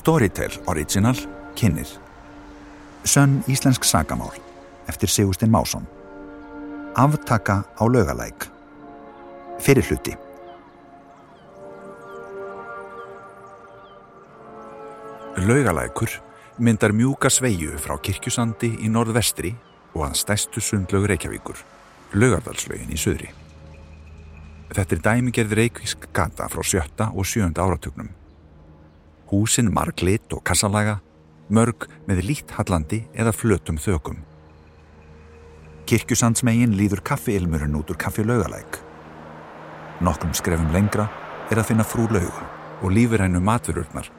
Storytel Original kynir Sönn Íslensk sagamál eftir Sigurstein Másson Aftaka á lögalæk Fyrir hluti Laugalækur myndar mjúka sveiju frá kirkjusandi í norðvestri og að stæstu sundlögu Reykjavíkur, Laugardalslaugin í söðri. Þetta er dæmigerð reykvísk gata frá sjötta og sjönda áratögnum. Húsin marglitt og kassalaga, mörg með lít hallandi eða flötum þökum. Kirkjusandsmegin líður kaffiilmurinn út úr kaffi laugalæk. Nokkrum skrefum lengra er að finna frú laugu og lífurænum matverurnar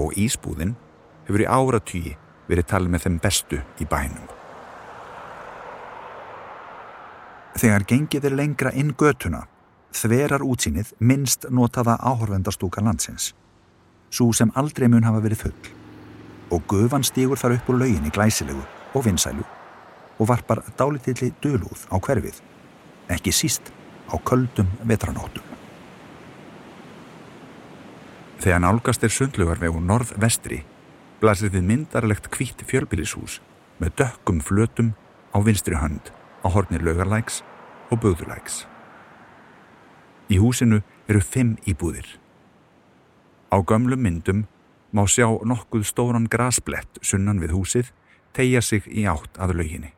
og ísbúðinn hefur í áratýji verið talið með þeim bestu í bænum. Þegar gengið er lengra inn götuna, þverar útsýnið minnst notaða áhorvendastúka landsins, svo sem aldrei mun hafa verið full, og gufan stígur þar upp úr lauginni glæsilegu og vinsælu og varpar dálitilli dölúð á hverfið, ekki síst á köldum vetranóttum. Þegar nálgast er sundlugarvegu norð-vestri blasir við myndarlegt kvítt fjölbílishús með dökkum flötum á vinstri hönd á hornir laugarlæks og böðulæks. Í húsinu eru fimm íbúðir. Á gömlum myndum má sjá nokkuð stóran grasblett sunnan við húsið tegja sig í átt að lauginni.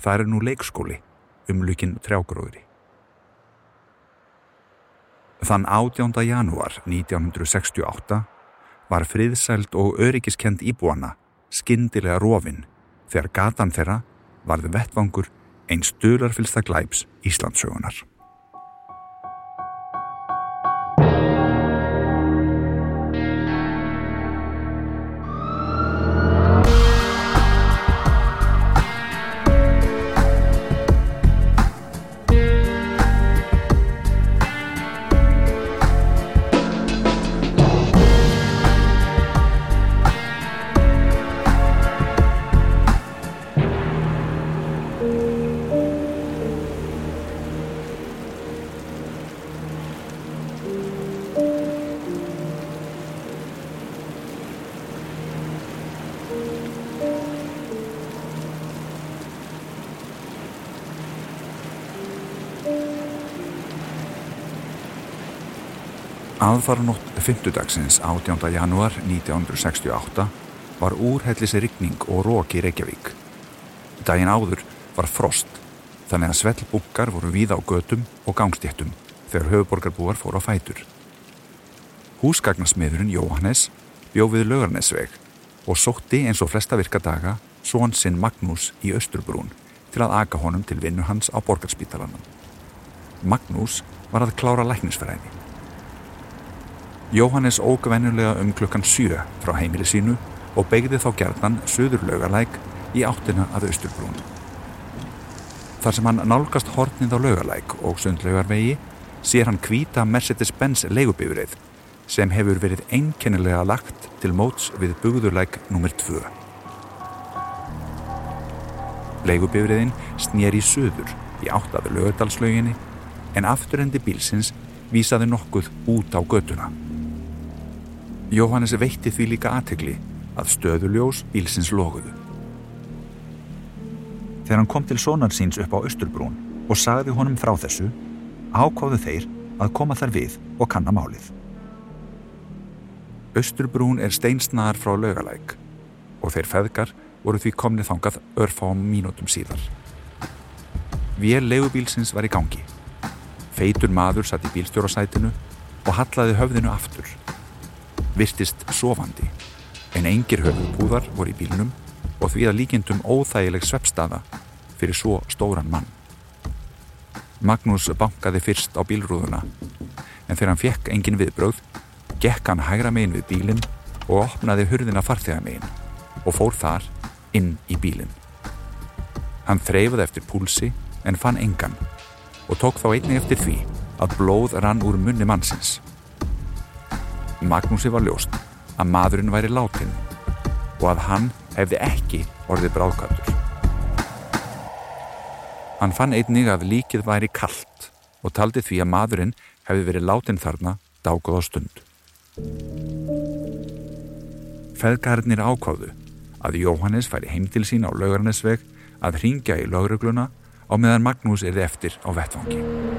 Það er nú leikskóli um lukin trjágróðri. Þann 18. janúar 1968 var friðsælt og öryggiskend íbúana skindilega rofinn þegar gatan þeirra varði vettvangur einn stölarfylsta glæps Íslandsögunar. Aðfaranótt fymtudagsins 18. januar 1968 var úrhellis rigning og rók í Reykjavík. Daginn áður var frost, þannig að svellbukkar voru víða á götum og gangstéttum þegar höfuborgarbúar fór á fætur. Húsgagnasmiðurinn Jóhannes bjóð við Laugarnesveg og sótti eins og flesta virka daga són sinn Magnús í Östurbrún til að aga honum til vinnu hans á borgarspítalanum. Magnús var að klára læknisfæræði. Jóhannes óg venjulega um klukkan 7 frá heimili sínu og begði þá gerðan söður laugalæk í áttina að Östurbrún. Þar sem hann nálgast hortnið á laugalæk og sundlaugarvegi sér hann kvíta Mercedes-Benz leigubifrið sem hefur verið einkennilega lagt til móts við bugðurlæk nr. 2. Leigubifriðin snýr í söður í áttaðu laugadalslauginni en afturendi bílsins vísaði nokkuð út á göduna. Jóhannes veitti því líka aðtegli að stöðuljós bílsins loguðu. Þegar hann kom til sonar síns upp á Östurbrún og sagði honum frá þessu, ákváðu þeir að koma þar við og kanna málið. Östurbrún er steinsnaðar frá lögalæk og þeir feðgar voru því komnið þangað örfám mínútum síðar. Vél leigubílsins var í gangi. Feitur maður satt í bílstjórasætinu og hallaði höfðinu aftur virtist sofandi en engir höfupúðar voru í bílnum og því að líkindum óþægileg sveppstaða fyrir svo stóran mann. Magnús bankaði fyrst á bílrúðuna en þegar hann fekk engin viðbröð gekk hann hægra megin við bílinn og opnaði hurðina farþega megin og fór þar inn í bílinn. Hann þreyfaði eftir púlsi en fann engan og tók þá einnig eftir því að blóð rann úr munni mannsins Magnúsi var ljóst að maðurinn væri látin og að hann hefði ekki orðið bráðkvæmdur. Hann fann einnig að líkið væri kallt og taldi því að maðurinn hefði verið látin þarna dágóð á stund. Feðgarnir ákváðu að Jóhannes færi heim til sín á laugarnesveg að ringja í laurugluna á meðan Magnús erði eftir á vettvangi.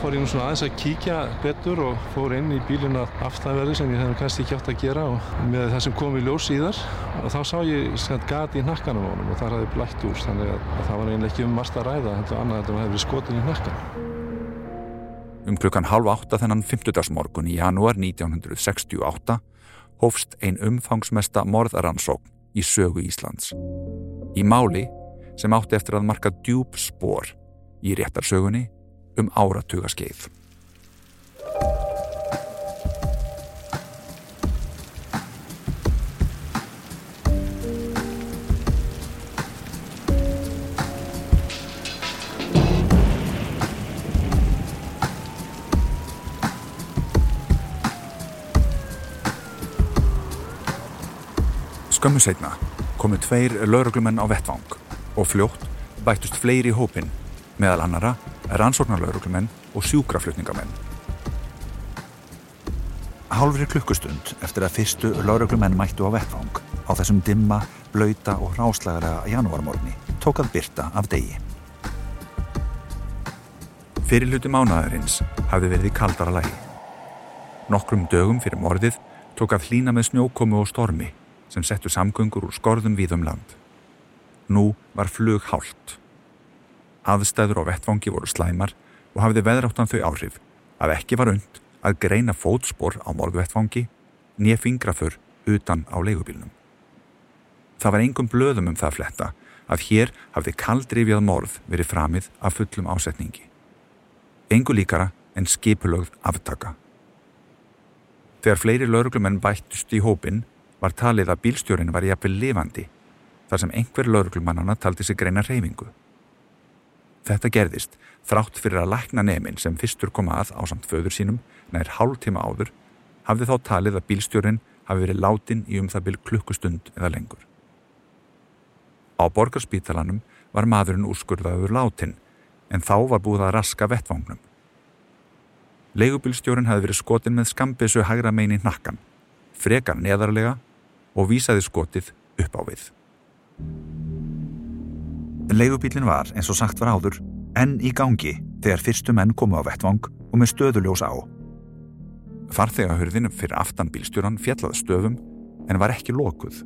Fór ég nú svona aðeins að kíkja betur og fór inn í bíluna aftæðverði sem ég hefði kannski ekki átt að gera og með það sem kom í ljós síðar og þá sá ég gati í nakkanum á honum og þar hafði blætt úr þannig að, að það var eiginlega ekki um marst að ræða heldur annað að það hefði skotin í nakkan. Um klukkan halv átta þennan 50. morgun í janúar 1968 hófst ein umfangsmesta morðaransókn í sögu Íslands. Í máli sem átti eftir að marka djúb spór í réttarsögunni um áratuga skeið. Skömmu setna komu tveir lauruglumenn á vettvang og fljótt bættust fleiri í hópin meðal annara rannsóknarlauruglumenn og sjúkraflutningamenn. Hálfri klukkustund eftir að fyrstu lauruglumenn mættu á vettvang á þessum dimma, blöyta og ráslagara janúarmorni tók að byrta af degi. Fyrir hluti mánaðarins hafði verið í kaldara lægi. Nokkrum dögum fyrir morðið tók að hlína með snjókomu og stormi sem settu samgöngur úr skorðum víðum land. Nú var flug hált. Aðstæður á vettfangi voru slæmar og hafiði veðráttan þau áhrif að ekki var und að greina fótspor á morgvettfangi nýja fingrafur utan á leigubílnum. Það var engum blöðum um það fletta að hér hafði kaldrifjað morð verið framið af fullum ásetningi. Engu líkara en skipulögð aftaka. Þegar fleiri lauruglumenn bættust í hópin var talið að bílstjórin var jafnvel lifandi þar sem einhver lauruglumannana taldi sig greina reyfingu. Þetta gerðist þrátt fyrir að lækna nefnin sem fyrstur kom að á samt föður sínum nær hálf tíma áður hafði þá talið að bílstjórin hafi verið látin í um það byrj klukkustund eða lengur. Á borgarspítalanum var maðurinn úrskurðaður látin en þá var búið að raska vettvangnum. Leigubílstjórin hafi verið skotin með skambisu hægra megin í nakkan, frekar neðarlega og vísaði skotið upp á við. Leigubílinn var, eins og sagt var áður, enn í gangi þegar fyrstu menn komu á vettvang og með stöðuljós á. Farþegahurðin fyrir aftan bílstjóran fjallaði stöfum en var ekki lokuð.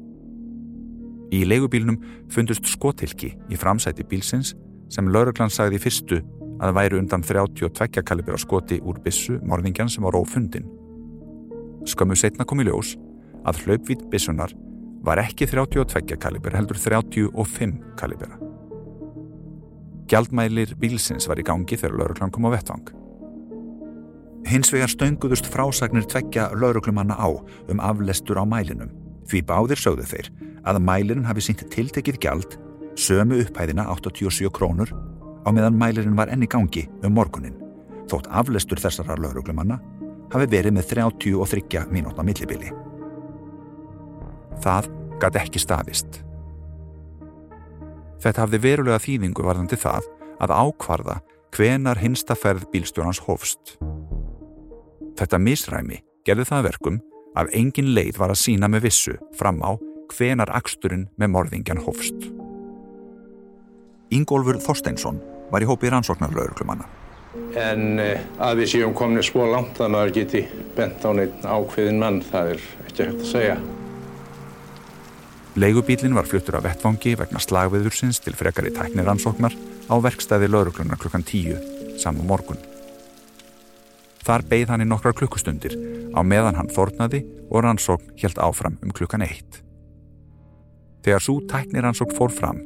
Í leigubílnum fundust skotilki í framsæti bílsins sem lauruglan sagði fyrstu að væru undan 32 kalibra skoti úr bissu morðingjan sem var ófundin. Skömmu setna kom í ljós að hlaupvít bissunar var ekki 32 kalibur heldur 35 kalibera. Gjaldmælir bílsins var í gangi þegar lauruglan kom á vettvang. Hins vegar stönguðust frásagnir tveggja lauruglumanna á um aflestur á mælinum því báðir sögðu þeir að mælinin hafi sínt tiltekið gjald sömu upphæðina 87 krónur á meðan mælinin var enni gangi um morgunin þótt aflestur þessara lauruglumanna hafi verið með 33 mínúta millibili. Það gæti ekki staðist. Þetta hafði verulega þýðingu varðandi það að ákvarða hvenar hinsta ferð bílstjórnans hófst. Þetta misræmi gerði það verkum að engin leið var að sína með vissu fram á hvenar aksturinn með morðingjan hófst. Ingólfur Þorsteinsson var í hópi rannsóknarlauruklumanna. En eh, að við séum komin svo langt að maður geti bent á neitt ákveðin mann, það er ekki hægt að segja. Leigubílinn var fluttur af vettfangi vegna slagviðursins til frekari tækniransóknar á verkstæði lauruglunar klukkan tíu saman morgun. Þar beigð hann í nokkrar klukkustundir á meðan hann þornaði og rannsókn helt áfram um klukkan eitt. Þegar svo tækniransókn fór fram,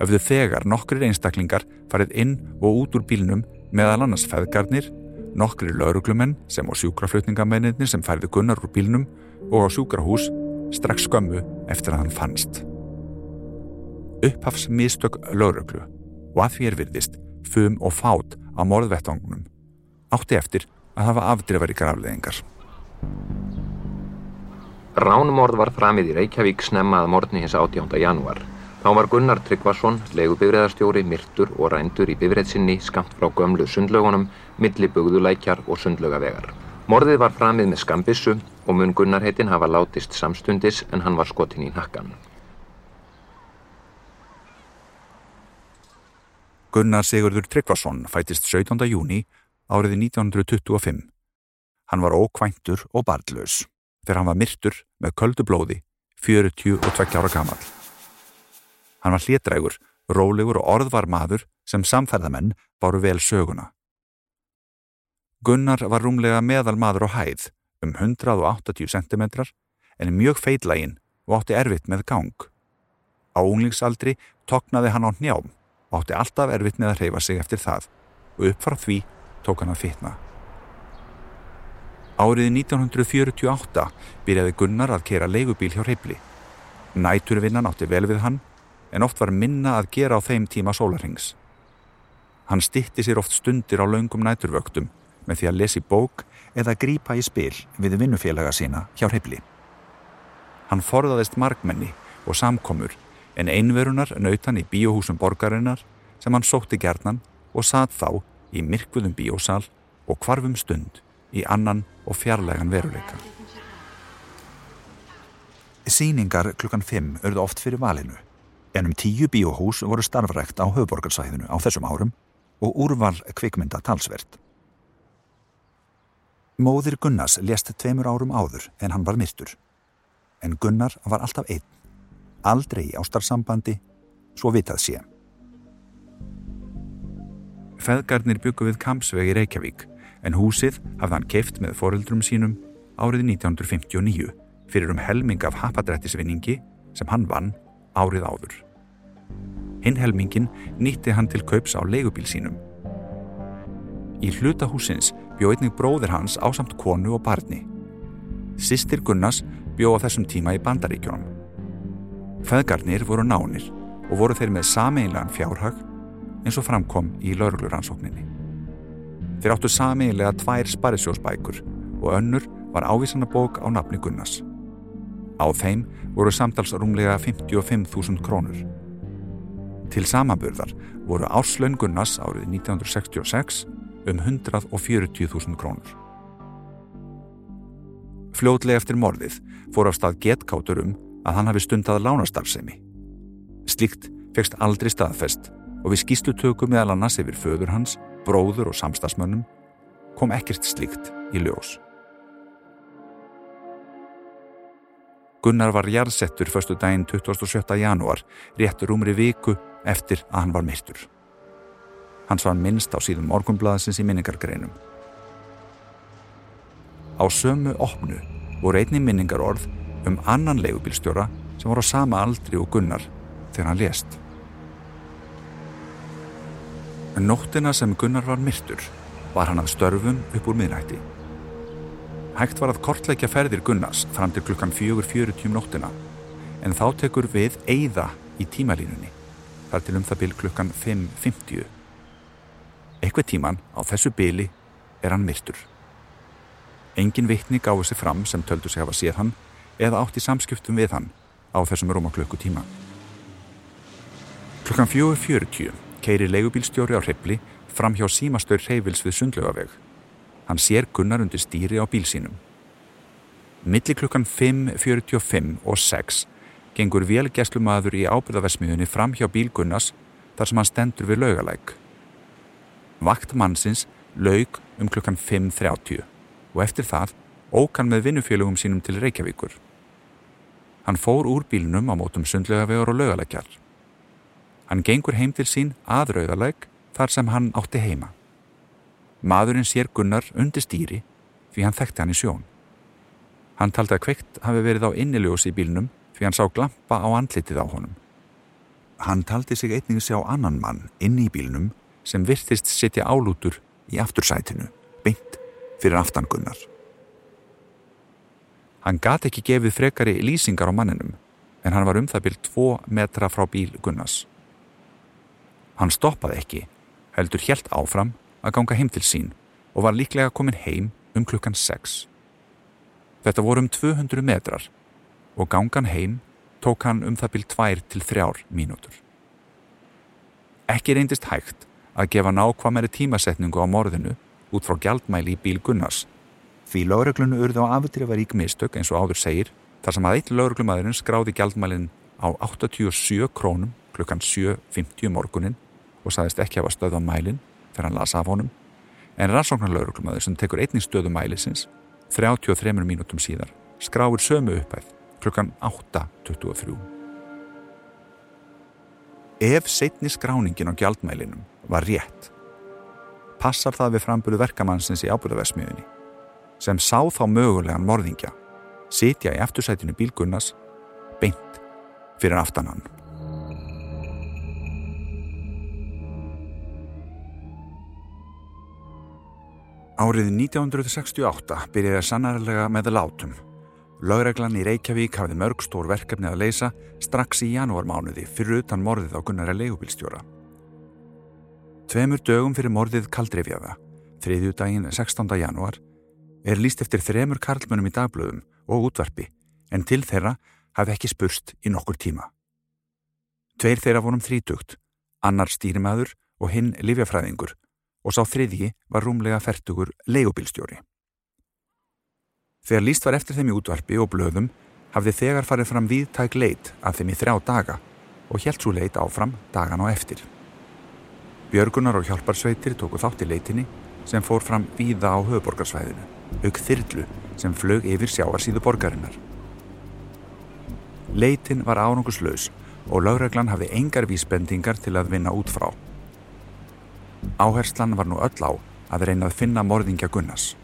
höfðu þegar nokkrir einstaklingar farið inn og út úr bílnum meðal annars feðgarnir, nokkri lauruglumenn sem á sjúkraflutningamennir sem færði gunnar úr bílnum og á sjúkrahús strax skömmu eftir að hann fannst. Upphafs mistök lauruglu og að því er virðist fum og fát á morðvettangunum átti eftir að hafa afdrifari grafleðingar. Ránumorð var framið í Reykjavík snemma að morgni hins 18. janúar. Þá var Gunnar Tryggvason, legubifriðarstjóri, myrtur og rændur í bifriðsinni skamt frá gömlu sundlögunum, milli bugðulækjar og sundlögavegar. Morðið var framið með skambissu og mun Gunnar heitin hafa látist samstundis en hann var skotin í nakkan. Gunnar Sigurður Tryggvason fætist 17. júni árið 1925. Hann var ókvæntur og barnlaus þegar hann var myrtur með köldu blóði 42 ára gammal. Hann var hlétrægur, rólegur og orðvar maður sem samferðamenn báru vel söguna. Gunnar var rúmlega meðal maður á hæð um 180 cm en mjög feitlægin og átti erfitt með gang. Á unglingsaldri toknaði hann á njám og átti alltaf erfitt með að hreyfa sig eftir það og upp frá því tók hann að fitna. Árið 1948 byrjaði Gunnar að kera leigubíl hjá Reybli. Næturvinnan átti vel við hann en oft var minna að gera á þeim tíma sólarhengs. Hann stitti sér oft stundir á laungum næturvöktum með því að lesi bók eða grípa í spil við vinnufélaga sína hjá Reybli. Hann forðaðist markmenni og samkomur en einverunar nautan í bíóhúsum borgarinnar sem hann sótti gerðnan og satt þá í myrkvuðum bíósal og kvarfum stund í annan og fjarlægan veruleika. Sýningar klukkan 5 örðu oft fyrir valinu en um tíu bíóhús voru starfrækt á höfuborgarsæðinu á þessum árum og úrval kvikmynda talsvert. Móðir Gunnars lést tveimur árum áður en hann var myrtur. En Gunnar var alltaf einn, aldrei í ástarsambandi, svo vitað sé. Feðgarnir byggu við Kampsveg í Reykjavík en húsið hafði hann keift með foreldrum sínum árið 1959 fyrir um helming af hapadrættisvinningi sem hann vann árið áður. Hinn helmingin nýtti hann til kaups á leigubíl sínum. Í hluta húsins bjó einnig bróðir hans á samt konu og barni. Sistir Gunnars bjó á þessum tíma í bandaríkjónum. Feðgarnir voru nánir og voru þeir með sameinlegan fjárhag eins og framkom í laurugluransókninni. Þeir áttu sameinlega tvær sparisjósbækur og önnur var ávísanabók á nafni Gunnars. Á þeim voru samtals rúmlega 55.000 krónur. Til samanburðar voru áslaun Gunnars árið 1966 um 140.000 krónur. Fljóðlega eftir morðið fór af stað getkátur um að hann hafi stundað lánastarfsemi. Slikt fegst aldrei staðfest og við skýslutöku meðal annars yfir föður hans, bróður og samstagsmönnum kom ekkert slikt í ljós. Gunnar var jarðsettur förstu daginn 27. janúar, rétt rúmri viku eftir að hann var myrtur. Hans var minnst á síðum morgunblaðsins í minningargreinum. Á sömu opnu voru einni minningar orð um annan leigubílstjóra sem voru á sama aldri og Gunnar þegar hann lést. En nóttina sem Gunnar var myrtur var hann að störfum upp úr miðnætti. Hægt var að kortleikja ferðir Gunnars fram til klukkan 4.40 um nóttina en þá tekur við eigða í tímalínunni þar til um það byl klukkan 5.50. Eitthvað tíman á þessu byli er hann myrtur. Engin vittni gáði sig fram sem töldu sig hafa séð hann eða átt í samskiptum við hann á þessum rúma klukku tíma. Klukkan 4.40 keiri leigubílstjóri á hrepli fram hjá símastöur hreyfils við sundlögaveg. Hann sér Gunnar undir stýri á bíl sínum. Millir klukkan 5.45 og 6 gengur velgæslumadur í ábyrðaversmiðunni fram hjá bíl Gunnars þar sem hann stendur við laugalæk. Vakt mannsins laug um klukkan 5.30 og eftir það ók hann með vinnufélugum sínum til Reykjavíkur. Hann fór úr bílnum á mótum sundlegavegur og laugalækjar. Hann gengur heim til sín að rauðalæk þar sem hann átti heima. Maðurinn sér Gunnar undir stýri því hann þekkti hann í sjón. Hann taldi að kveikt hafi verið á inniljós í bílnum því hann sá glampa á andlitið á honum. Hann taldi sig einnig sjá annan mann inn í bílnum sem virtist setja álútur í aftursætinu, beint fyrir aftan Gunnar. Hann gati ekki gefið frekari lýsingar á manninum en hann var um það bíl tvo metra frá bíl Gunnars. Hann stoppaði ekki, heldur helt áfram að ganga heim til sín og var líklega komin heim um klukkan 6. Þetta voru um 200 metrar og gangan heim tók hann um það bíl 2 til 3 mínútur. Ekki reyndist hægt að gefa nákvæmari tímasetningu á morðinu út frá gjaldmæli í bíl Gunnars Því lögreglunu urðu á afdrifarík mistök eins og áður segir þar sem að eitt lögreglumadurinn skráði gjaldmælinn á 87 krónum klukkan 7.50 morgunin og saðist ekki hafa stöð á mælinn þegar hann lasa af honum en rannsóknar lögreglumadur sem tekur einnig stöðu mælisins 33 mínútum síðar skráir sömu uppæð klukkan 8.23. Ef setni skráningin á gjaldmælinum var rétt passar það við frambölu verkamannsins í ábúðaversmiðunni sem sá þá mögulegan morðingja sitja í eftursætinu bílgunnas beint fyrir aftanan. Árið 1968 byrjaði sannarlega með látum. Lögreglan í Reykjavík hafði mörg stór verkefni að leysa strax í janúarmánuði fyrir utan morðið á Gunnari leigubilstjóra. Tveimur dögum fyrir morðið kaldrifjaða, þriðju daginn 16. janúar, er líst eftir þremur karlmönum í dagblöðum og útvarpi en til þeirra hafði ekki spurst í nokkur tíma. Tveir þeirra vorum þrítugt, annar stýrimaður og hinn livjafræðingur og sá þriðji var rúmlega fertugur leigubilstjóri. Þegar líst var eftir þeim í útvarpi og blöðum hafði þegar farið fram viðtæk leit að þeim í þrjá daga og helt svo leit áfram dagan á eftir. Björgunar og hjálparsveitir tóku þátt í leitinni sem fór fram víða á höfuborgarsvæðinu auk þyrlu sem flög yfir sjáarsíðu borgarinnar. Leitin var ánunguslaus og lögreglan hafði engar vísbendingar til að vinna út frá. Áherslan var nú öll á að reyna að finna morðingja Gunnars.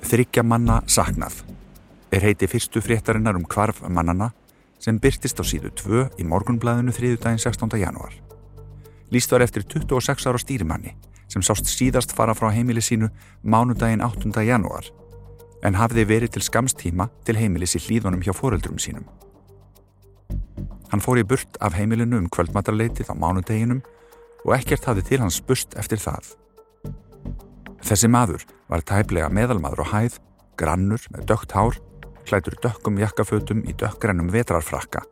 Þryggja manna saknað er heiti fyrstu fréttarinnar um kvarf mannana sem byrtist á síðu 2 í morgunblæðinu þriðudaginn 16. janúar. Lýst var eftir 26 ára stýrimanni sem sást síðast fara frá heimili sínu mánudaginn 8. janúar en hafði verið til skamstíma til heimilis í hlýðunum hjá foreldrum sínum. Hann fór í burt af heimilinu um kvöldmatarleitið á mánudeginum og ekkert hafði til hans bust eftir það. Þessi maður var tæplega meðalmaður og hæð, grannur með dögt hár, klætur dökkum jakkafötum í dökgrannum vetrarfrakka,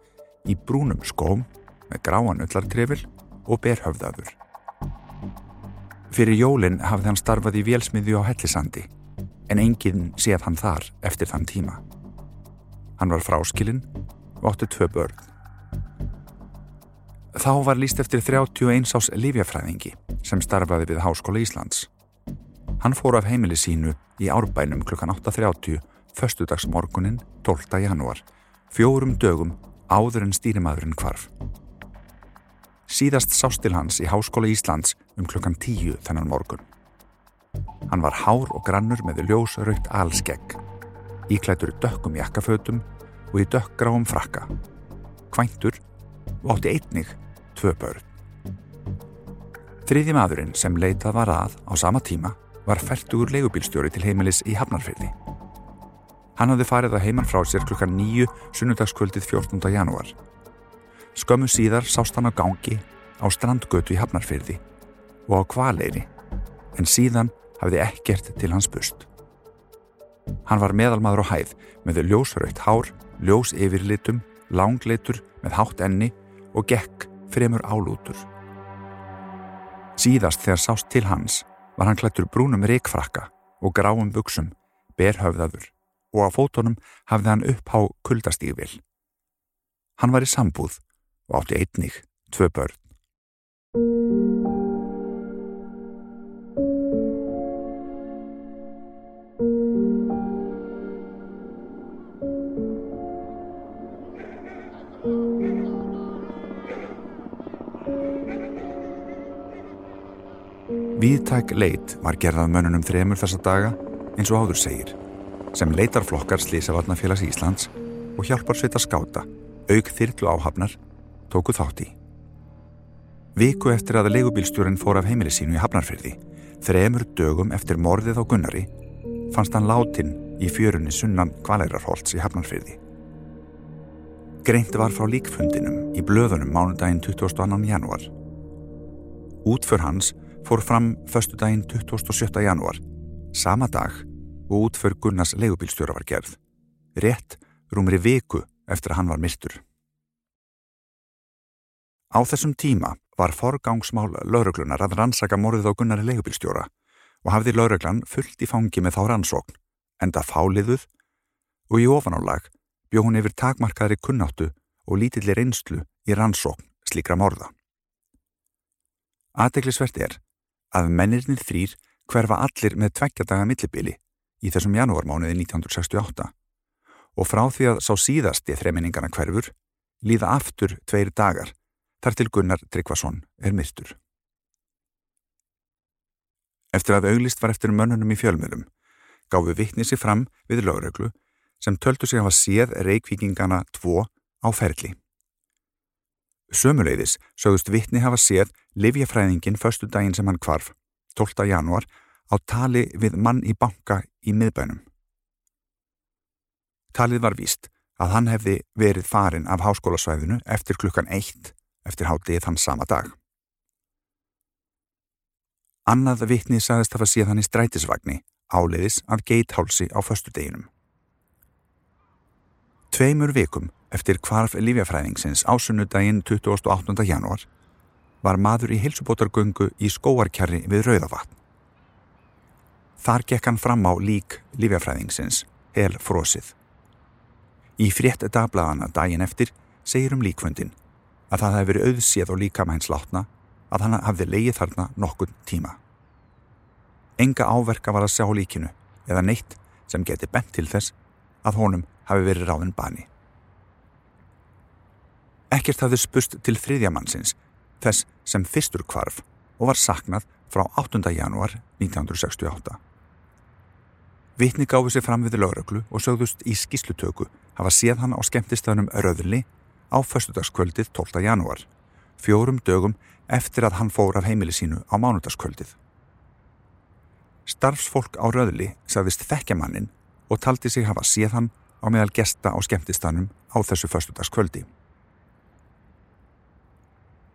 í brúnum skóm með gráan öllartrefil og berhöfðaður. Fyrir jólinn hafði hann starfað í vélsmiðju á Hellisandi en enginn séð hann þar eftir þann tíma. Hann var fráskilinn og átti tvö börn. Þá var líst eftir 31 ás lífjafræðingi sem starfaði við Háskóla Íslands. Hann fór af heimili sínu í árbænum klukkan 8.30 föstudagsmorgunin 12. janúar, fjórum dögum áður en stýrimaðurinn kvarf. Síðast sást til hans í Háskóla Íslands um klukkan tíu þennan morgun. Hann var hár og grannur með ljósröytt alskegg, íklætur dökkum jakkafötum og í dökkgráum frakka. Kvæntur og átti einnig tvö börn. Þriði maðurinn sem leitað var að á sama tíma var færtugur leigubílstjóri til heimilis í Hafnarfyrði. Hann hafði farið að heimann frá sér klukkan nýju sunnudagskvöldið 14. janúar Skömmu síðar sást hann á gangi á strandgötu í Hafnarfyrði og á kvaleiri en síðan hafði ekkert til hans bust. Hann var meðalmaður á hæð með ljósröytt hár, ljós yfirlitum, langleitur með hátt enni og gekk fremur álútur. Síðast þegar sást til hans var hann klættur brúnum reikfrakka og gráum buksum, berhöfðaður og á fótonum hafði hann upp á kuldastígvil. Hann var í sambúð og átti einnig tvö börn. Víðtæk leit var gerðað mönnunum þremur þessa daga eins og áður segir sem leitarflokkar Slísavarnafélags Íslands og hjálpar svita skáta auk þyrlu áhafnar tóku þátt í. Viku eftir að legubílstjórin fór af heimili sínu í Hafnarfyrði, þremur dögum eftir morðið á Gunnari, fannst hann látin í fjörunni sunnan Kvalærarholts í Hafnarfyrði. Greint var frá líkfundinum í blöðunum mánudaginn 22. januar. Útför hans fór fram föstudaginn 27. januar, sama dag og útför Gunnars legubílstjóra var gerð, rétt rúmri viku eftir að hann var myrtur. Á þessum tíma var forgangsmál lauruglunar að rannsaka morðið á Gunnari leigubilstjóra og hafði lauruglan fullt í fangi með þá rannsókn, enda fáliðuð og í ofanálag bjó hún yfir takmarkaðri kunnáttu og lítilli reynslu í rannsókn slíkra morða. Aðeglisvert er að mennirnir þrýr hverfa allir með tveggjadaga millibili í þessum janúarmánuði 1968 og frá því að sá síðasti þreiminningana hverfur líða aftur tveir dagar þar til Gunnar Tryggvason er myrtur. Eftir að auglist var eftir mönnunum í fjölmjölum gáfu vittnið sér fram við lögreglu sem töldu sig að hafa séð reikvíkingana tvo á ferli. Sömuleiðis sögust vittni hafa séð livjafræðingin förstu daginn sem hann kvarf, 12. januar, á tali við mann í banka í miðbænum. Talið var víst að hann hefði verið farin af háskólasvæðinu eftir klukkan eitt eftir hátið þann sama dag. Annað vittni sagðist hafa séð hann í strætisvagni áleiðis af geithálsi á förstu deginum. Tveimur vikum eftir kvarf lífjafræðingsins ásunnudaginn 28. januar var maður í hilsubótargöngu í skóarkjarri við Rauðavatn. Þar gekk hann fram á lík lífjafræðingsins, hel frósið. Í frétt dagbladana daginn eftir segir um líkvöndin að það hefði verið auðséð og líka með hens látna að hann hafði leið þarna nokkur tíma. Enga áverka var að sjá líkinu eða neitt sem geti bent til þess að honum hafi verið ráðin bani. Ekkert hafði spust til þriðjamannsins þess sem fyrstur kvarf og var saknað frá 8. janúar 1968. Vitni gáfi sig fram við lögreglu og sögðust í skíslutöku hafa séð hann á skemmtistöðunum Röðli á förstudagskvöldið 12. janúar, fjórum dögum eftir að hann fór af heimili sínu á mánudagskvöldið. Starfsfólk á Röðli sagðist þekkja mannin og taldi sig hafa séð hann á meðal gesta á skemmtistöðunum á þessu förstudagskvöldi.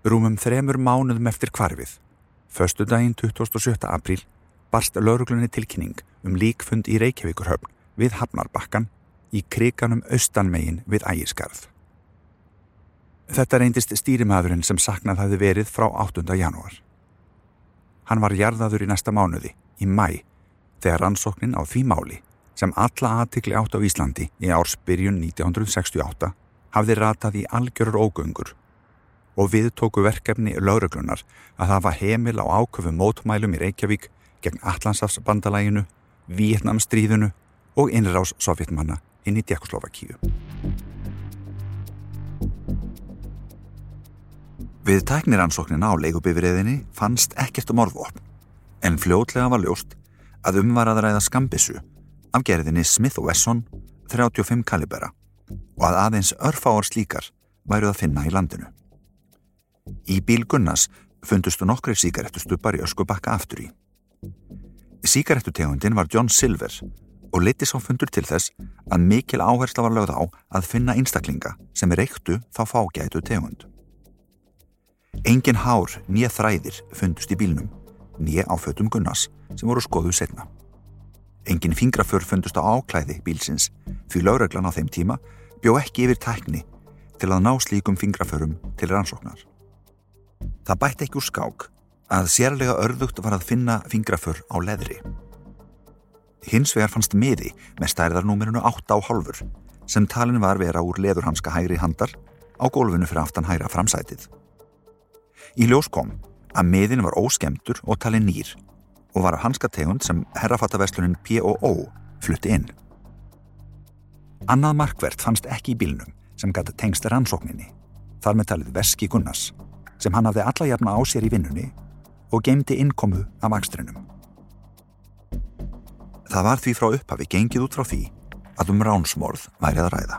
Rúmum þremur mánuðum eftir kvarfið, förstu daginn 27. apríl, barst lauruglunni tilkynning um líkfund í Reykjavíkurhöfn við Hafnarbakkan í kriganum austanmegin við ægiskarð. Þetta reyndist stýrimaðurinn sem saknað hafi verið frá 8. janúar. Hann var jarðaður í næsta mánuði, í mæ, þegar rannsóknin á því máli sem alla aðtikli átt á Íslandi í ársbyrjun 1968 hafði ratað í algjörur ógöngur og við tóku verkefni lauruglunar að hafa heimil á áköfu mótmælum í Reykjavík gegn Allandsafsbandalæginu, Vietnamstríðunu og innrás sovjetmanna inn í Djekkoslovakíu. Við tækniransóknina á leikubifriðinni fannst ekkert um orðvopn, en fljótlega var ljóst að umvaraðaræða skambissu af gerðinni Smith Wesson 35 kalibera og að aðeins örfáar slíkar væru að finna í landinu. Í bíl Gunnars fundustu nokkri síkarettustupar í öskubakka aftur í. Síkarettutegundin var John Silver og liti sá fundur til þess að mikil áhersla var lögð á að finna einstaklinga sem reyktu þá fágætu tegund. Engin hár nýja þræðir fundust í bílnum, nýja á fötum Gunnars sem voru skoðuð setna. Engin fingraför fundust á áklæði bílsins því lögreglan á þeim tíma bjó ekki yfir tækni til að ná slíkum fingraförum til rannsóknar. Það bætti ekki úr skák að sérlega örðugt var að finna fingraför á leðri. Hins vegar fannst miði með stærðarnúmerinu 8 á halfur sem talin var vera úr leðurhanska hægri handar á gólfinu fyrir aftan hægra framsætið. Í ljós kom að miðin var óskemtur og talin nýr og var af hanska tegund sem herrafattaverslunin P.O.O. flutti inn. Annað markvert fannst ekki í bílnum sem gæti tengst rannsókninni, þar með talið Veski Gunnars sem hann hafði alla jafna á sér í vinnunni og gemdi innkomu af akstrinum. Það var því frá upphafi gengið út frá því að um ránsmorð værið að ræða.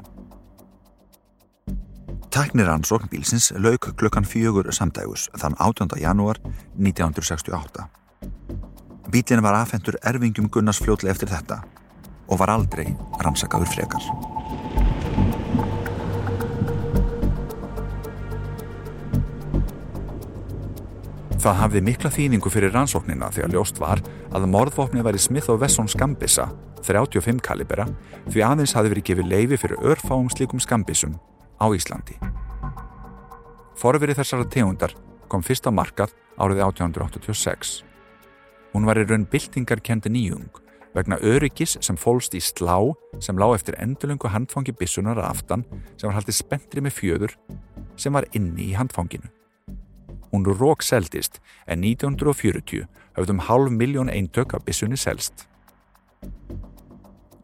Tæknir ansókn bílsins lauk klukkan fjögur samdægus þann 18. janúar 1968. Bílinn var afhendur erfingum Gunnars fljótli eftir þetta og var aldrei rannsakaður frekar. Það hafði mikla þýningu fyrir rannsóknina að ljóst var að morðvopni væri Smith og Wesson skambissa, 35 kalibera, því aðeins hafði verið gefið leifi fyrir örfáum slíkum skambissum á Íslandi. Forverið þessara tegundar kom fyrst á markað árið 1886. Hún var í raun byltingarkendi nýjung vegna öryggis sem fólst í slá sem lág eftir endulöngu handfangi bissunar aftan sem var haldið spentri með fjöður sem var inni í handfanginu. Hún rók seldist en 1940 höfðum halv miljón eintök af bissunni selst.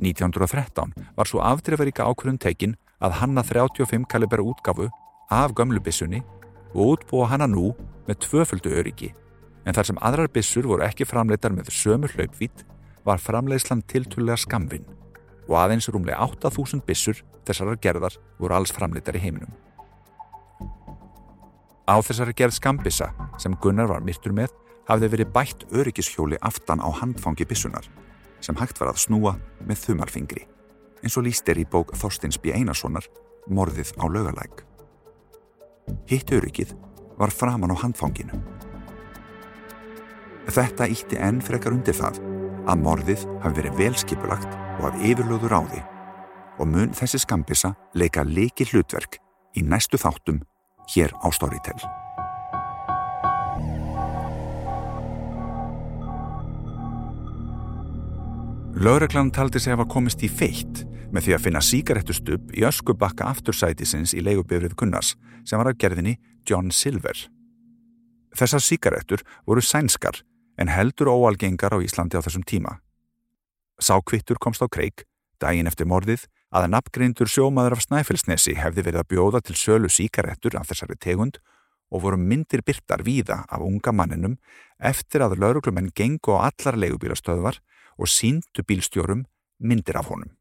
1913 var svo afdrefaríka ákvörðun tekinn að hanna 35 kalibera útgafu af gömlu bissunni og útbúa hana nú með tvöföldu öryggi en þar sem aðrar bissur voru ekki framleitar með sömur hlaupvít var framleiðslan tiltúrlega skamvinn og aðeins rúmlega 8000 bissur þessarar gerðar voru alls framleitar í heiminum. Á þessari gerð skambissa sem Gunnar var myrtur með hafði verið bætt öryggishjóli aftan á handfangi bissunar sem hægt var að snúa með þumalfingri eins og líst er í bók Þorstins B. Einarssonar Morðið á lögalæk. Hitt öryggið var framann á handfanginu. Þetta ítti enn frekar undir það að morðið hafi verið velskipulagt og af yfirlöður á því og mun þessi skambisa leika leiki hlutverk í næstu þáttum hér á Storytel. Laureglann taldi sig að hafa komist í feitt með því að finna síkarettustubb í öskubakka aftursætisins í leigubifrið Gunnars sem var af gerðinni John Silver. Þessar síkarettur voru sænskar en heldur óalgengar á Íslandi á þessum tíma. Sákvittur komst á kreik, daginn eftir morðið, að nafngreindur sjómaður af Snæfellsnesi hefði verið að bjóða til sölu síkarettur af þessari tegund og voru myndir byrtar víða af unga manninum eftir að lauruglumenn gengu á allar leigubílastöðvar og síndu bílstjórum myndir af honum.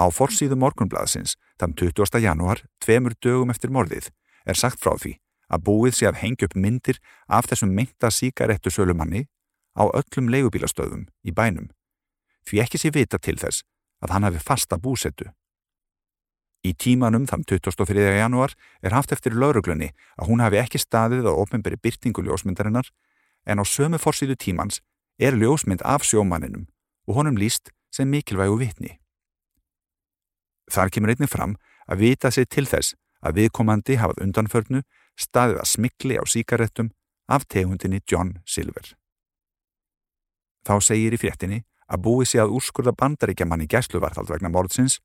Á forsýðu morgunblaðsins, þann 20. janúar, tveimur dögum eftir morðið, er sagt frá því að búið sé að hengja upp myndir af þessum mynda síkarettu sölumanni á öllum leigubílastöðum í bænum, því ekki sé vita til þess að hann hafi fasta búsettu. Í tímanum þann 23. januar er haft eftir lauruglunni að hún hafi ekki staðið á ofnbæri byrtingu ljósmyndarinnar en á sömu forsýðu tímans er ljósmynd af sjómaninum og honum líst sem mikilvægu vitni. Þar kemur einnig fram að vita sig til þess að viðkomandi hafað undanförnu staðið að smikli á síkaretum af tegundinni John Silver. Þá segir í fréttinni að búið sé að úrskurða bandaríkja manni gæsluvartald vegna morðsins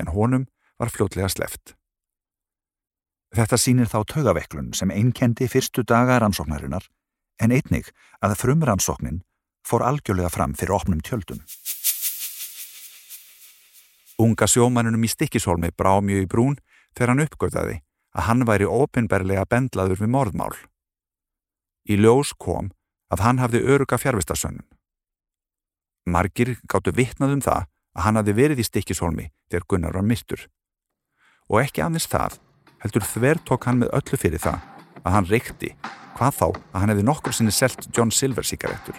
en honum var fljótlega sleft. Þetta sínir þá tögaveiklun sem einkendi fyrstu daga rannsóknarinnar en einnig að frumrannsóknin fór algjörlega fram fyrir opnum tjöldum. Unga sjómanunum í stikkishólmi brá mjög í brún þegar hann uppgötaði að hann væri ópinnberlega bendlaður við morðmál. Í ljós kom að hann hafði öruga fjárvistasönnun. Margir gáttu vitnað um það að hann hafði verið í stikkishólmi þegar Gunnar var myrtur. Og ekki aðeins það, heldur þver tók hann með öllu fyrir það að hann reykti, hvað þá að hann hefði nokkur sinni selt John Silver síkaretur.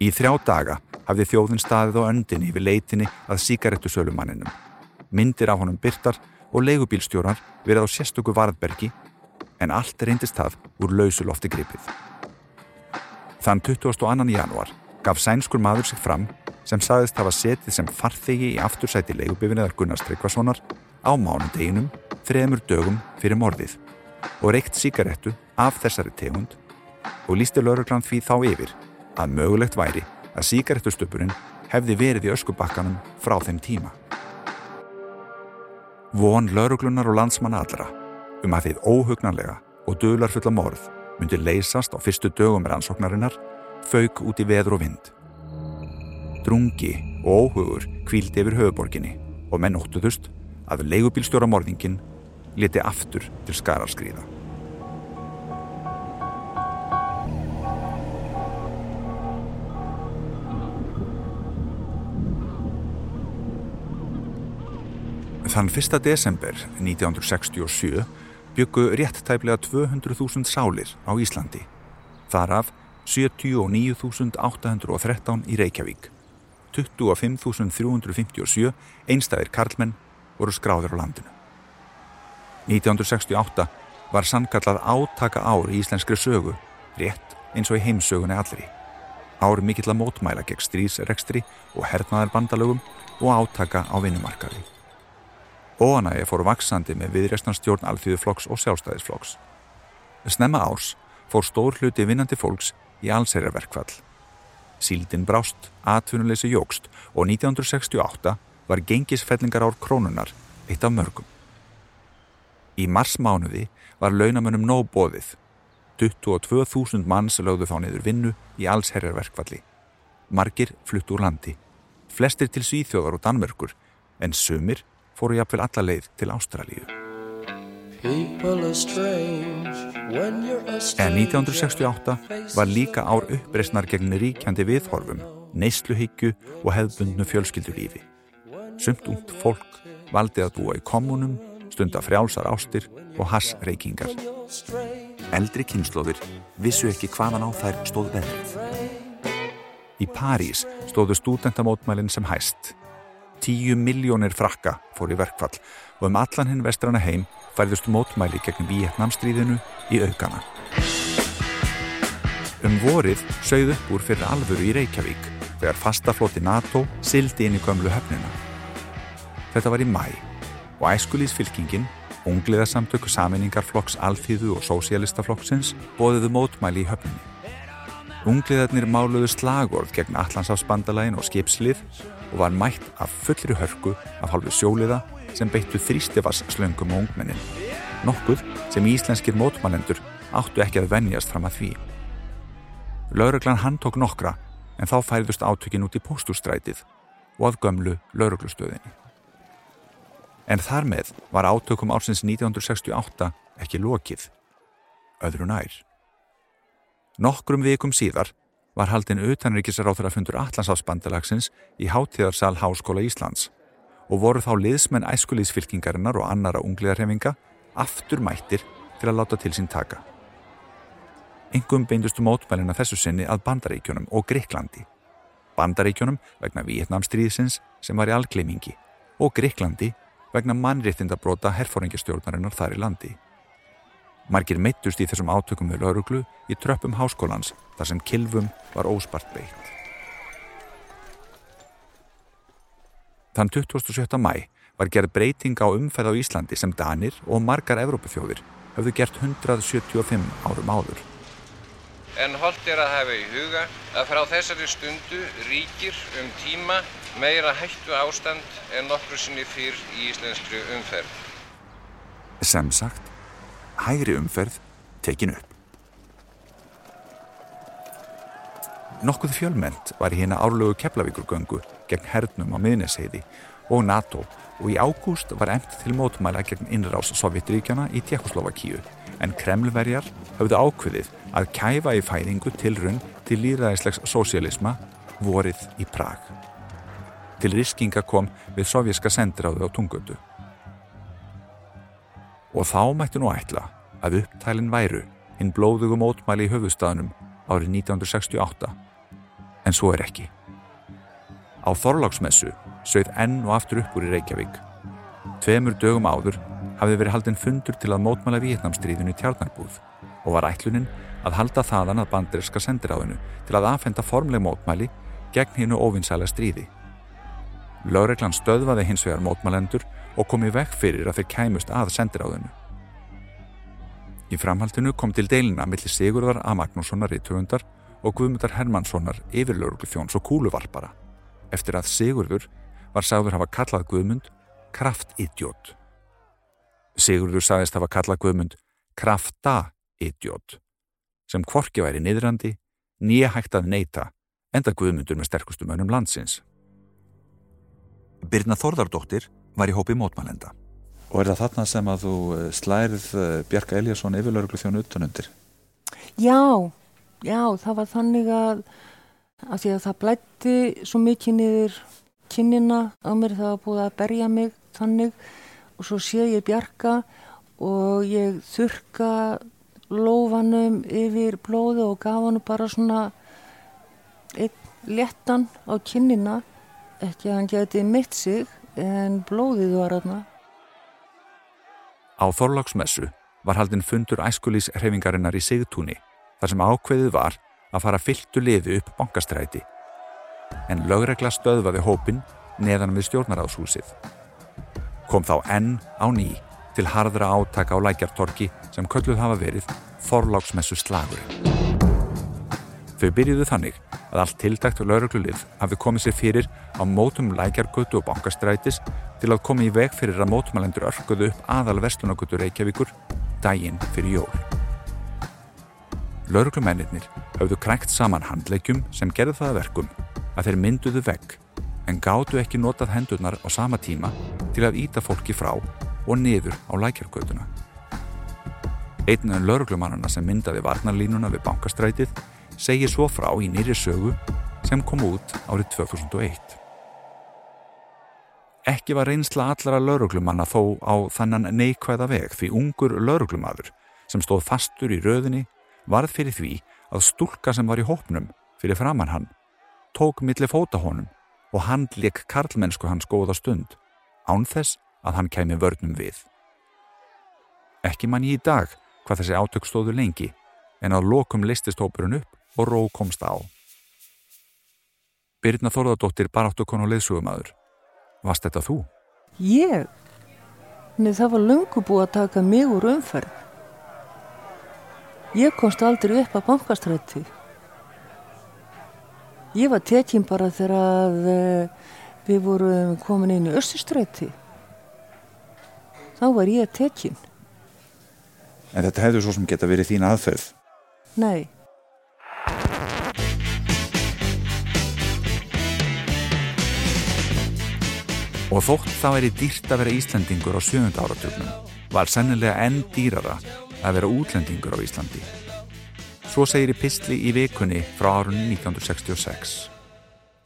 Í þrjá daga hafði þjóðin staðið á öndinni við leitinni að síkaretusölumanninum. Myndir af honum byrtar og leigubílstjórar verið á sérstöku varðbergi en allt reyndist það úr lausulofti gripið. Þann 22. januar gaf sænskur maður sig fram sem saðist hafa setið sem farþegi í aftursæti leigubifinniðar Gunnars Tryggvasonar á mánudeginum þremur dögum fyrir morðið og reykt síkarettu af þessari tegund og lísti lauruglan því þá yfir að mögulegt væri að síkarettustöpurinn hefði verið í öskubakkanum frá þeim tíma. Von lauruglunar og landsmanna allra um að þið óhugnanlega og dölarfulla morð myndi leysast á fyrstu dögum rannsóknarinnar fauk út í veður og vind. Drungi og óhugur kvíldi yfir höfuborginni og menn óttuðust að leigubílstjóra morðingin leti aftur til skararskriða. Þann 1. desember 1967 byggu rétt tæplega 200.000 sálir á Íslandi. Þaraf 79.813 í Reykjavík. 25.357 einstæðir karlmenn voru skráður á landinu. 1968 var sannkallað átaka ár í íslenskri sögu, rétt eins og í heimsögunni allri. Ár mikill að mótmæla gegn strísrekstri og hernaðarbandalögum og átaka á vinnumarkaði. Óanægi fóru vaksandi með viðrestanstjórn alþjóðuflokks og sjálfstæðisflokks. Snemma árs fór stór hluti vinnandi fólks í allserjarverkfall. Síldin brást, atvinnuleysi jógst og 1968 var gengisfellingar ár krónunar eitt af mörgum. Í marsmánuði var launamönnum nóg bóðið. 22.000 manns lögðu þá niður vinnu í allsherjarverkfalli. Margir flutt úr landi. Flestir til Svíþjóðar og Danmörkur en sumir fóru jafnvel alla leið til Ástralíu. En 1968 var líka ár uppreysnar gegn ríkjandi viðhorfum, neysluhyggju og hefðbundnu fjölskyldulífi. Sumt út fólk valdi að búa í kommunum, stunda frjálsar ástir og hassreikingar. Eldri kynnslóðir vissu ekki hvaðan á þær stóð veðrið. Í París stóðu stúdentamótmælinn sem hæst. Tíu miljónir frakka fór í verkfall og um allan hinn vestrana heim færðust mótmæli gegn Vietnamstríðinu í aukana. Um vorið sögð upp úr fyrir alvöru í Reykjavík þegar fastafloti NATO sildi inn í gömlu höfnina. Þetta var í mæ og æskulísfylkingin, ungliðarsamtöku saminningarflokks Alþýðu og Sósialistaflokksins bóðiðu mótmæli í höfninni. Ungliðarnir máluðu slagorð gegn Allandsafsbandalægin og skipslið og var mætt af fullri hörku af halvu sjóliða sem beittu þrýstifars slöngum og ungmennin. Nokkuð sem íslenskir mótmannendur áttu ekki að venjast fram að því. Lauruglan hann tók nokkra en þá færðust átökin út í póstúrstrætið og að gömlu lauruglustöðinni. En þar með var átökum ársins 1968 ekki lokið, öðru nær. Nokkrum vikum síðar var haldin utanrikisráþara fundur Allansáfsbandalagsins í Háttíðarsal Háskóla Íslands og voru þá liðsmenn æskulíðsfylkingarinnar og annara ungliðarhefinga aftur mættir til að láta til sín taka. Engum beindustu mótmælina þessu sinni að Bandaríkjónum og Greiklandi. Bandaríkjónum vegna Vietnamstríðsins sem var í algleimingi og Greiklandi vegna mannréttindabróta herfóringastjórnarinnar þar í landi. Margir meittust í þessum átökum við lauruglu í tröppum háskólans þar sem kilvum var óspart beitt. Þann 27. mæ var gerð breyting á umferð á Íslandi sem Danir og margar Evrópufjóðir höfðu gert 175 árum áður. En holdt er að hafa í huga að frá þessari stundu ríkir um tíma meira hættu ástand en nokkru sinni fyrr í íslenskri umferð. Sem sagt, hægri umferð tekin upp. Nokkuð fjölmend var hérna árlögu Keflavíkurgöngu gegn hernum á miðneseiði og NATO og í ágúst var emt til mótmæla gegn innrás Sovjetríkjana í Tjekkoslovakíu en Kremlverjar höfðu ákveðið að kæfa í fæðingu tilrun til líðræðislegs sósialisma vorið í Prag. Til riskinga kom við sovjerska sendiráðu á tungötu. Og þá mættu nú ætla að upptælinn væru hinn blóðugu mótmæli í höfustafnum árið 1968 en svo er ekki. Á Þorláksmessu sögð enn og aftur upp úr í Reykjavík. Tveimur dögum áður hafði verið haldinn fundur til að mótmæla Vietnamstríðinu í tjarnarbúð og var ætlunin að halda þaðan að banderirska sendiráðinu til að aðfenda formleg mótmæli gegn hinnu óvinnsæla stríði. Laureglan stöðvaði hins vegar mótmælendur og kom í vekk fyrir að þeir kæmust að sendiráðinu. Í framhaldinu kom til deilina millir Sigurðar A. Magnússonar í töfundar og Guðmundar Hermannssonar yfirlauruglu þjóns og kúluvarpara eftir að Sigurður var sagður hafa kallað Guðmund kraftidiot. Sigurður sagðist hafa kallað Guðmund kraftaidiot sem kvorki væri niðrandi, nýja hægt að neyta enda Guðmundur með sterkustum önum landsins. Birna Þorðardóttir var í hópi mótmælenda. Og er það þarna sem að þú eh, slærið eh, Bjarka Eliasson yfirlauruglu þjónu utanundir? Já, já, það var þannig að, að því að það blætti svo mikið niður kinnina á mér, það var búið að berja mig þannig og svo sé ég Bjarka og ég þurka lófanum yfir blóðu og gaf hann bara svona einn léttan á kinnina, ekki að hann geti mitt sig en blóðið var aðna. Á Þorláksmessu var haldinn fundur æskulís hreifingarinnar í Sigtúni þar sem ákveðið var að fara fylltu liði upp bankastræti. En lögregla stöðvaði hópin neðan við stjórnaráðshúsið. Kom þá enn á ný til harðra átaka á lækjartorki sem kölluð hafa verið Þorláksmessu slagurinn. Þau byrjuðu þannig að allt tildækt lauruglulið hafði komið sér fyrir á mótum lækjargötu og bankastrætis til að koma í veg fyrir að mótumalendur örkuðu upp aðal vestlunagötu Reykjavíkur daginn fyrir jól. Lauruglumennir hafðu krækt saman handleikjum sem gerðu það verkum að þeir mynduðu vegg en gáttu ekki notað hendurnar á sama tíma til að íta fólki frá og niður á lækjargötuna. Einn af lauruglumannana sem myndaði varnarlínuna við bankastrætið segir svo frá í nýri sögu sem kom út árið 2001. Ekki var reynsla allara lauruglumanna þó á þannan neikvæða veg því ungur lauruglumadur sem stóð fastur í röðinni varð fyrir því að stúlka sem var í hópnum fyrir framann hann tók millir fóta honum og hann leik karlmennsku hans góða stund án þess að hann kemi vörnum við. Ekki mann í dag hvað þessi átök stóðu lengi en að lokum listist hópurinn upp og ró komst á. Birna Þorðardóttir baráttukon og leðsugumadur. Vast þetta þú? Ég? Nei, það var lungu búið að taka mig úr umferð. Ég komst aldrei upp að bankastrætti. Ég var tekinn bara þegar að uh, við vorum komin inn í össustrætti. Þá var ég tekinn. En þetta hefur svo sem geta verið þín aðferð. Nei. Og þótt það væri dýrt að vera Íslandingur á sjönda áratögnum var sennilega enn dýrara að vera útlendingur á Íslandi. Svo segir í pistli í vikunni frá árunni 1966.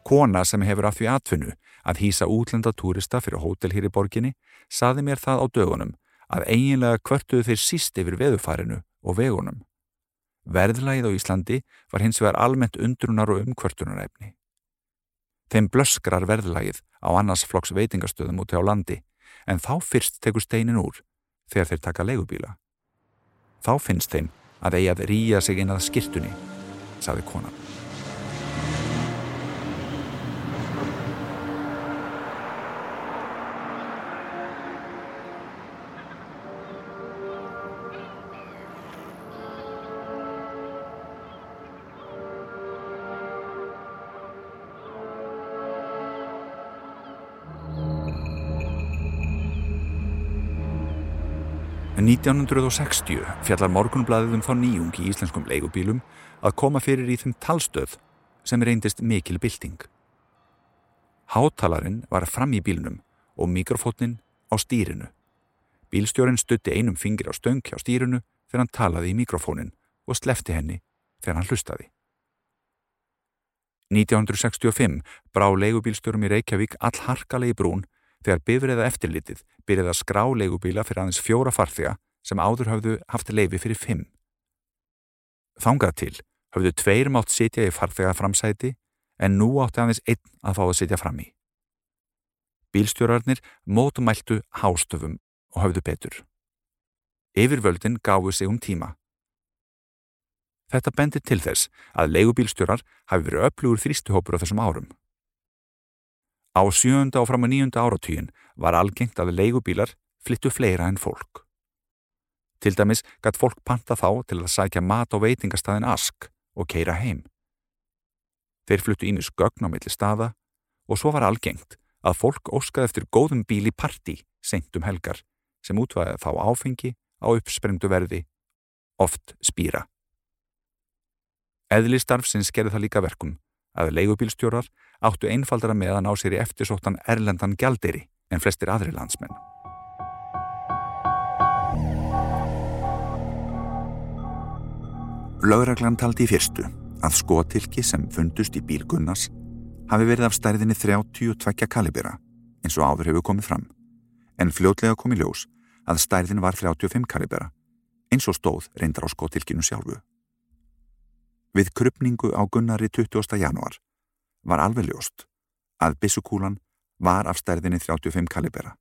Kona sem hefur af því atfinnu að hýsa útlendatúrista fyrir hótel hér í borginni saði mér það á dögunum að eiginlega kvörtuðu þeir síst yfir veðufarinu og vegunum. Verðlægið á Íslandi var hins vegar almennt undrunar og umkvörtunarefni. Þeim blöskrar verðlægið á annars flokks veitingastöðum úti á landi en þá fyrst tekur steinin úr þegar þeir taka leigubíla. Þá finnst þeim að eigi að rýja sig inn að skirtunni, saði konan. 1960 fjallar morgunblæðið um þá nýjung í íslenskum leigubílum að koma fyrir í þeim talstöð sem reyndist mikil bylting. Hátalarinn var fram í bílnum og mikrofótnin á stýrinu. Bílstjórin stutti einum fingir á stöng hjá stýrinu þegar hann talaði í mikrofónin og slefti henni þegar hann hlustaði. 1965 brá leigubílstjórum í Reykjavík all harkalegi brún þegar bifriða eftirlitið byrjaði að skrá leigubíla fyrir aðeins fjóra farþega sem áður hafðu haft leifi fyrir fimm. Þangað til hafðu tveir mátt sitja í farþega framsæti en nú átti aðeins einn að fá að sitja fram í. Bílstjórarnir mótumæltu hástöfum og hafðu betur. Yfirvöldin gáðu sig um tíma. Þetta bendir til þess að leigubílstjórar hafi verið öflugur þrýstuhópur á þessum árum. Á sjönda og fram á nýjunda áratugin var algengt að leigubílar flyttu fleira en fólk. Til dæmis gætt fólk panta þá til að sækja mat á veitingastæðin Ask og keira heim. Þeir fluttu ínis gögn á milli staða og svo var algengt að fólk óskaði eftir góðum bíl í parti senkt um helgar sem útvæði þá áfengi á uppsprengdu verði, oft spýra. Eðlistarf sem skerði það líka verkum að leigubílstjórar áttu einfaldara með að ná sér í eftirsóttan erlendan gjalderi en flestir aðri landsmenn. Lauraglann taldi í fyrstu að skotilki sem fundust í bílgunnas hafi verið af stærðinni 32 kalibera eins og áður hefur komið fram en fljótlega komið ljós að stærðin var 35 kalibera eins og stóð reyndar á skotilkinu sjálfu. Við krypningu á Gunnari 20. januar var alveg ljóst að bissukúlan var af stærðinni 35 kalibera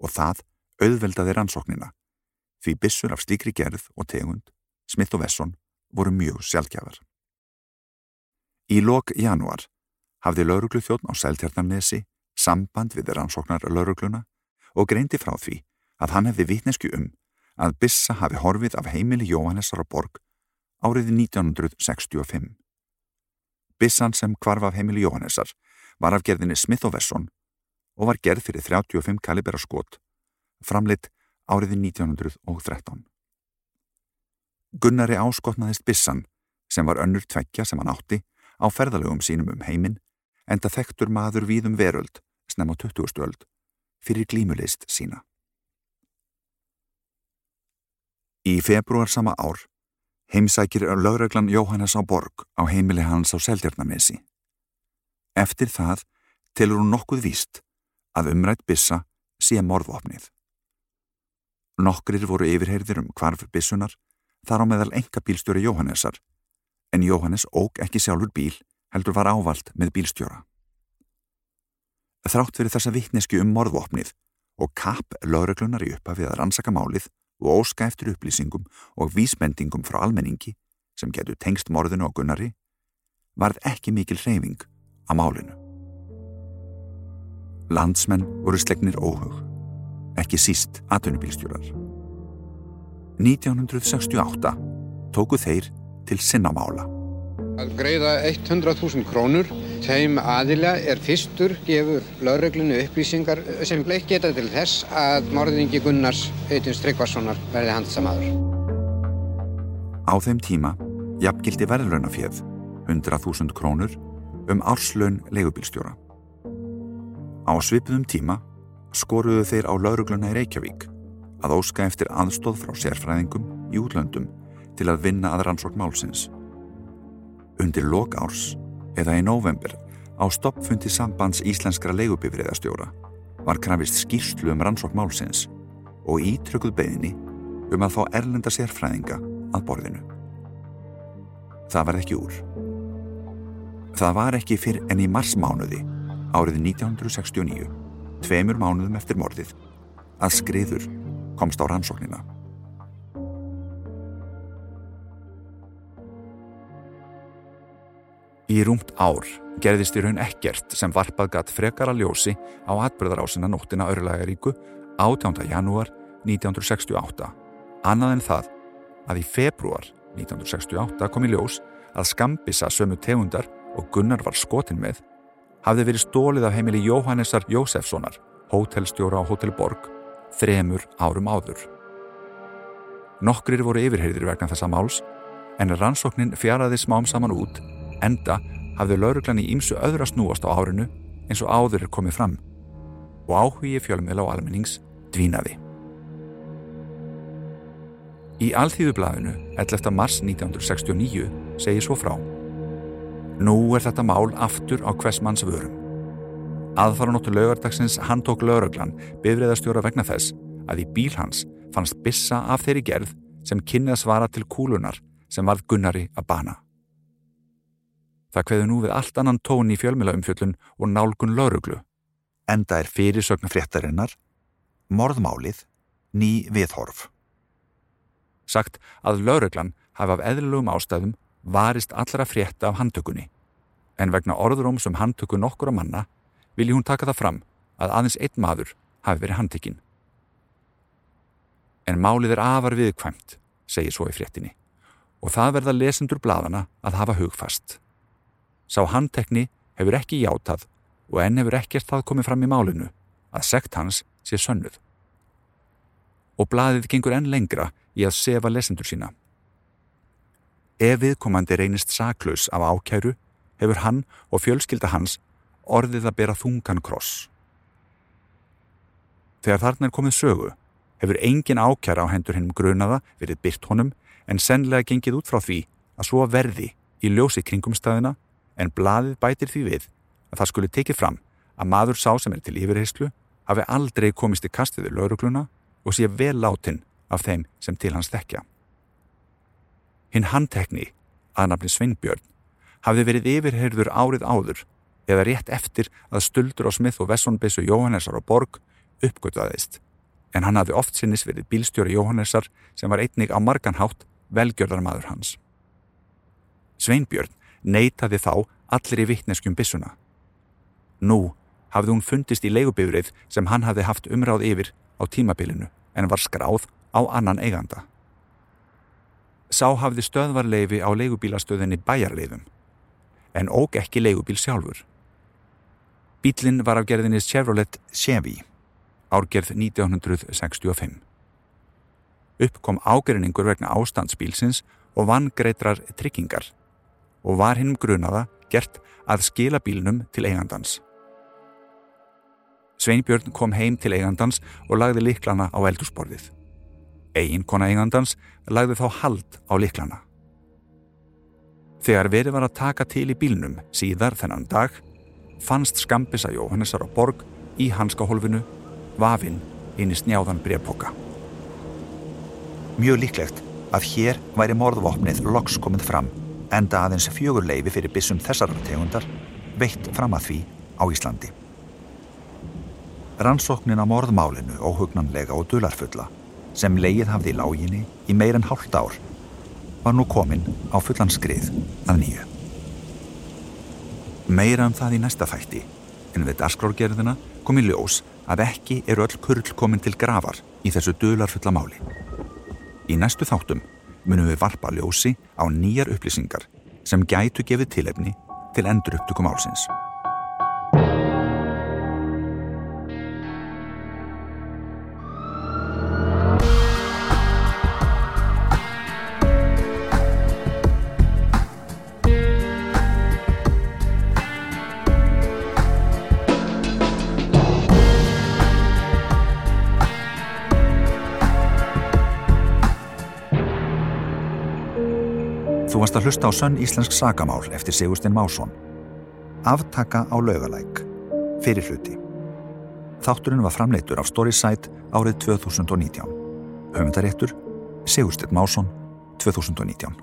og það auðveldaði rannsóknina því bissur af slíkri gerð og tegund, Smith og Wesson, voru mjög sjálfgjafar. Í lok januar hafði lauruglu þjóttn á Sæltjarnarnesi samband við rannsóknar laurugluna og greindi frá því að hann hefði vitnesku um að Bissa hafi horfið af heimili Jóhannessar á borg árið 1965. Bissan sem kvarf af heimili Jóhannessar var af gerðinni Smith Wesson og var gerð fyrir 35 kalibera skot, framleitt árið 1913. Gunnari áskotnaðist Bissan, sem var önnur tveggja sem hann átti, á ferðalögum sínum um heiminn, enda þekktur maður víðum veröld, snem á 20. öld, fyrir glímuleist sína. Í februar sama ár heimsækir lögreglan Jóhannes á Borg á heimili hans á Seldjarnanesi. Eftir það telur hún nokkuð víst að umrætt bissa sé morðvopnið. Nokkrir voru yfirheyrðir um kvarf bissunar þar á meðal enga bílstjóri Jóhannessar en Jóhannes óg ekki sjálfur bíl heldur var ávald með bílstjóra. Þrátt fyrir þessa vittneski um morðvopnið og kapp lögreglunar í uppafið að rannsaka málið og óska eftir upplýsingum og vísbendingum frá almenningi sem getur tengst morðinu og gunnari varð ekki mikil hreyfing á málinu. Landsmenn voru slegnir óhug, ekki síst aðtunubílstjórar. 1968 tóku þeir til sinnamála. Að greiða 100.000 krónur þeim aðila er fyrstur gefur lauruglunu upplýsingar sem bleik geta til þess að morðingi Gunnars Eitins Tryggvarssonar verði handsamaður. Á þeim tíma jafngildi verðlunafjöð 100.000 krónur um árslaun leigubílstjóra. Á svipuðum tíma skoruðu þeir á laurugluna í Reykjavík að óska eftir aðstóð frá sérfræðingum í útlöndum til að vinna að rannsókn málsins. Undir lok árs, eða í november, á stoppfundi sambands íslenskra leigubifriðastjóra var krafist skýrslu um rannsókn málsins og ítrökuð beðinni um að fá erlenda sérfræðinga að borðinu. Það var ekki úr. Það var ekki fyrr enn í marsmánuði árið 1969, tveimur mánuðum eftir morðið, að skriður komst á rannsóknina. Í rúmt ár gerðist í raun ekkert sem varpað gatt frekara ljósi á atbyrðarásina nóttina örlægaríku 18. janúar 1968. Annað en það að í februar 1968 kom í ljós að skambisa sömu tegundar og Gunnar var skotin með hafði verið stólið af heimili Jóhannessar Jósefssonar, hótelstjóra á Hótel Borg, þremur árum áður. Nokkrir voru yfirheyrir vegna þessa máls, en rannsóknin fjaraði smám saman út, enda hafði lauruglan í ímsu öðra snúast á árinu eins og áður er komið fram og áhugi fjölmiðla á almennings dvínaði. Í Alþýðublaðinu 11. mars 1969 segir svo frá Nú er þetta mál aftur á hvers manns vörum. Aðfaranóttu laugardagsins hann tók lauraglan bifriðastjóra vegna þess að í bíl hans fannst bissa af þeirri gerð sem kynnið að svara til kúlunar sem varð Gunnari að bana. Það kveðu nú við allt annan tón í fjölmjölaumfjöllun og nálgun lauruglu. Enda er fyrirsögnu fréttarinnar morðmálið ný viðhorf. Sagt að lauruglan hafa af eðlugum ástæðum varist allra frétta af handtökunni, en vegna orðurum sem handtöku nokkur á manna vilji hún taka það fram að aðeins einn maður hafi verið handtekinn. En málið er afar viðkvæmt, segir svo í fréttinni, og það verða lesendur bladana að hafa hugfast. Sá handtekni hefur ekki játað og enn hefur ekkert það komið fram í málinu að sekt hans sé sönnuð. Og bladið gengur enn lengra í að sefa lesendur sína Ef viðkomandi reynist saklaus af ákæru hefur hann og fjölskylda hans orðið að bera þungan kross. Þegar þarna er komið sögu hefur engin ákjara á hendur hennum grunaða verið byrt honum en sennilega gengið út frá því að svo verði í ljósi kringumstæðina en bladið bætir því við að það skuli tekið fram að maður sá sem er til yfirheyslu hafi aldrei komist í kastiðu laurugluna og sé vel látin af þeim sem til hans þekkja. Hinn handtekni, aðnafni Sveinbjörn, hafði verið yfirherður árið áður eða rétt eftir að stuldur á Smith og Vessonbissu Jóhannessar á Borg uppgötuðaðist, en hann hafði oft sinnis verið bílstjóri Jóhannessar sem var einnig á marganhátt velgjörðarmadur hans. Sveinbjörn neytaði þá allir í vittneskjum bissuna. Nú hafði hún fundist í leigubifrið sem hann hafði haft umráð yfir á tímabilinu en var skráð á annan eiganda. Sá hafði stöðvarleifi á leigubílastöðinni bæjarleifum, en óg ekki leigubíl sjálfur. Bílinn var af gerðinni Chevrolet Chevy, árgerð 1965. Uppkom ágreiningur vegna ástandsbílsins og vann greitrar tryggingar og var hinnum grunaða gert að skila bílnum til eigandans. Sveinbjörn kom heim til eigandans og lagði liklana á eldursporðið. Egin kona eigandans lagði þá hald á liklana. Þegar verið var að taka til í bílnum síðar þennan dag fannst skambisa Jóhannesar á borg í hanskahólfinu vafinn inn í snjáðan brevpoka. Mjög líklegt að hér væri morðvopnið loks komið fram enda aðeins fjögur leifi fyrir bissum þessar tegundar veitt fram að því á Íslandi. Rannsóknin á morðmálinu óhugnanlega og dularfulla sem leið hafði í láginni í meir en hálft ár var nú komin á fullan skrið að nýju. Meira um það í næsta fætti en við dasgrórgerðina kom í ljós að ekki eru öll kurl komin til gravar í þessu dularfulla máli. Í næstu þáttum munum við varpa ljósi á nýjar upplýsingar sem gætu gefið tilefni til endur upptökum álsins. Varst að hlusta á sönn íslensk sagamál eftir Sigurstein Másson. Aftaka á laugalæk. Fyrir hluti. Þátturinn var framleitur af Storyside árið 2019. Höfundaréttur Sigurstein Másson 2019.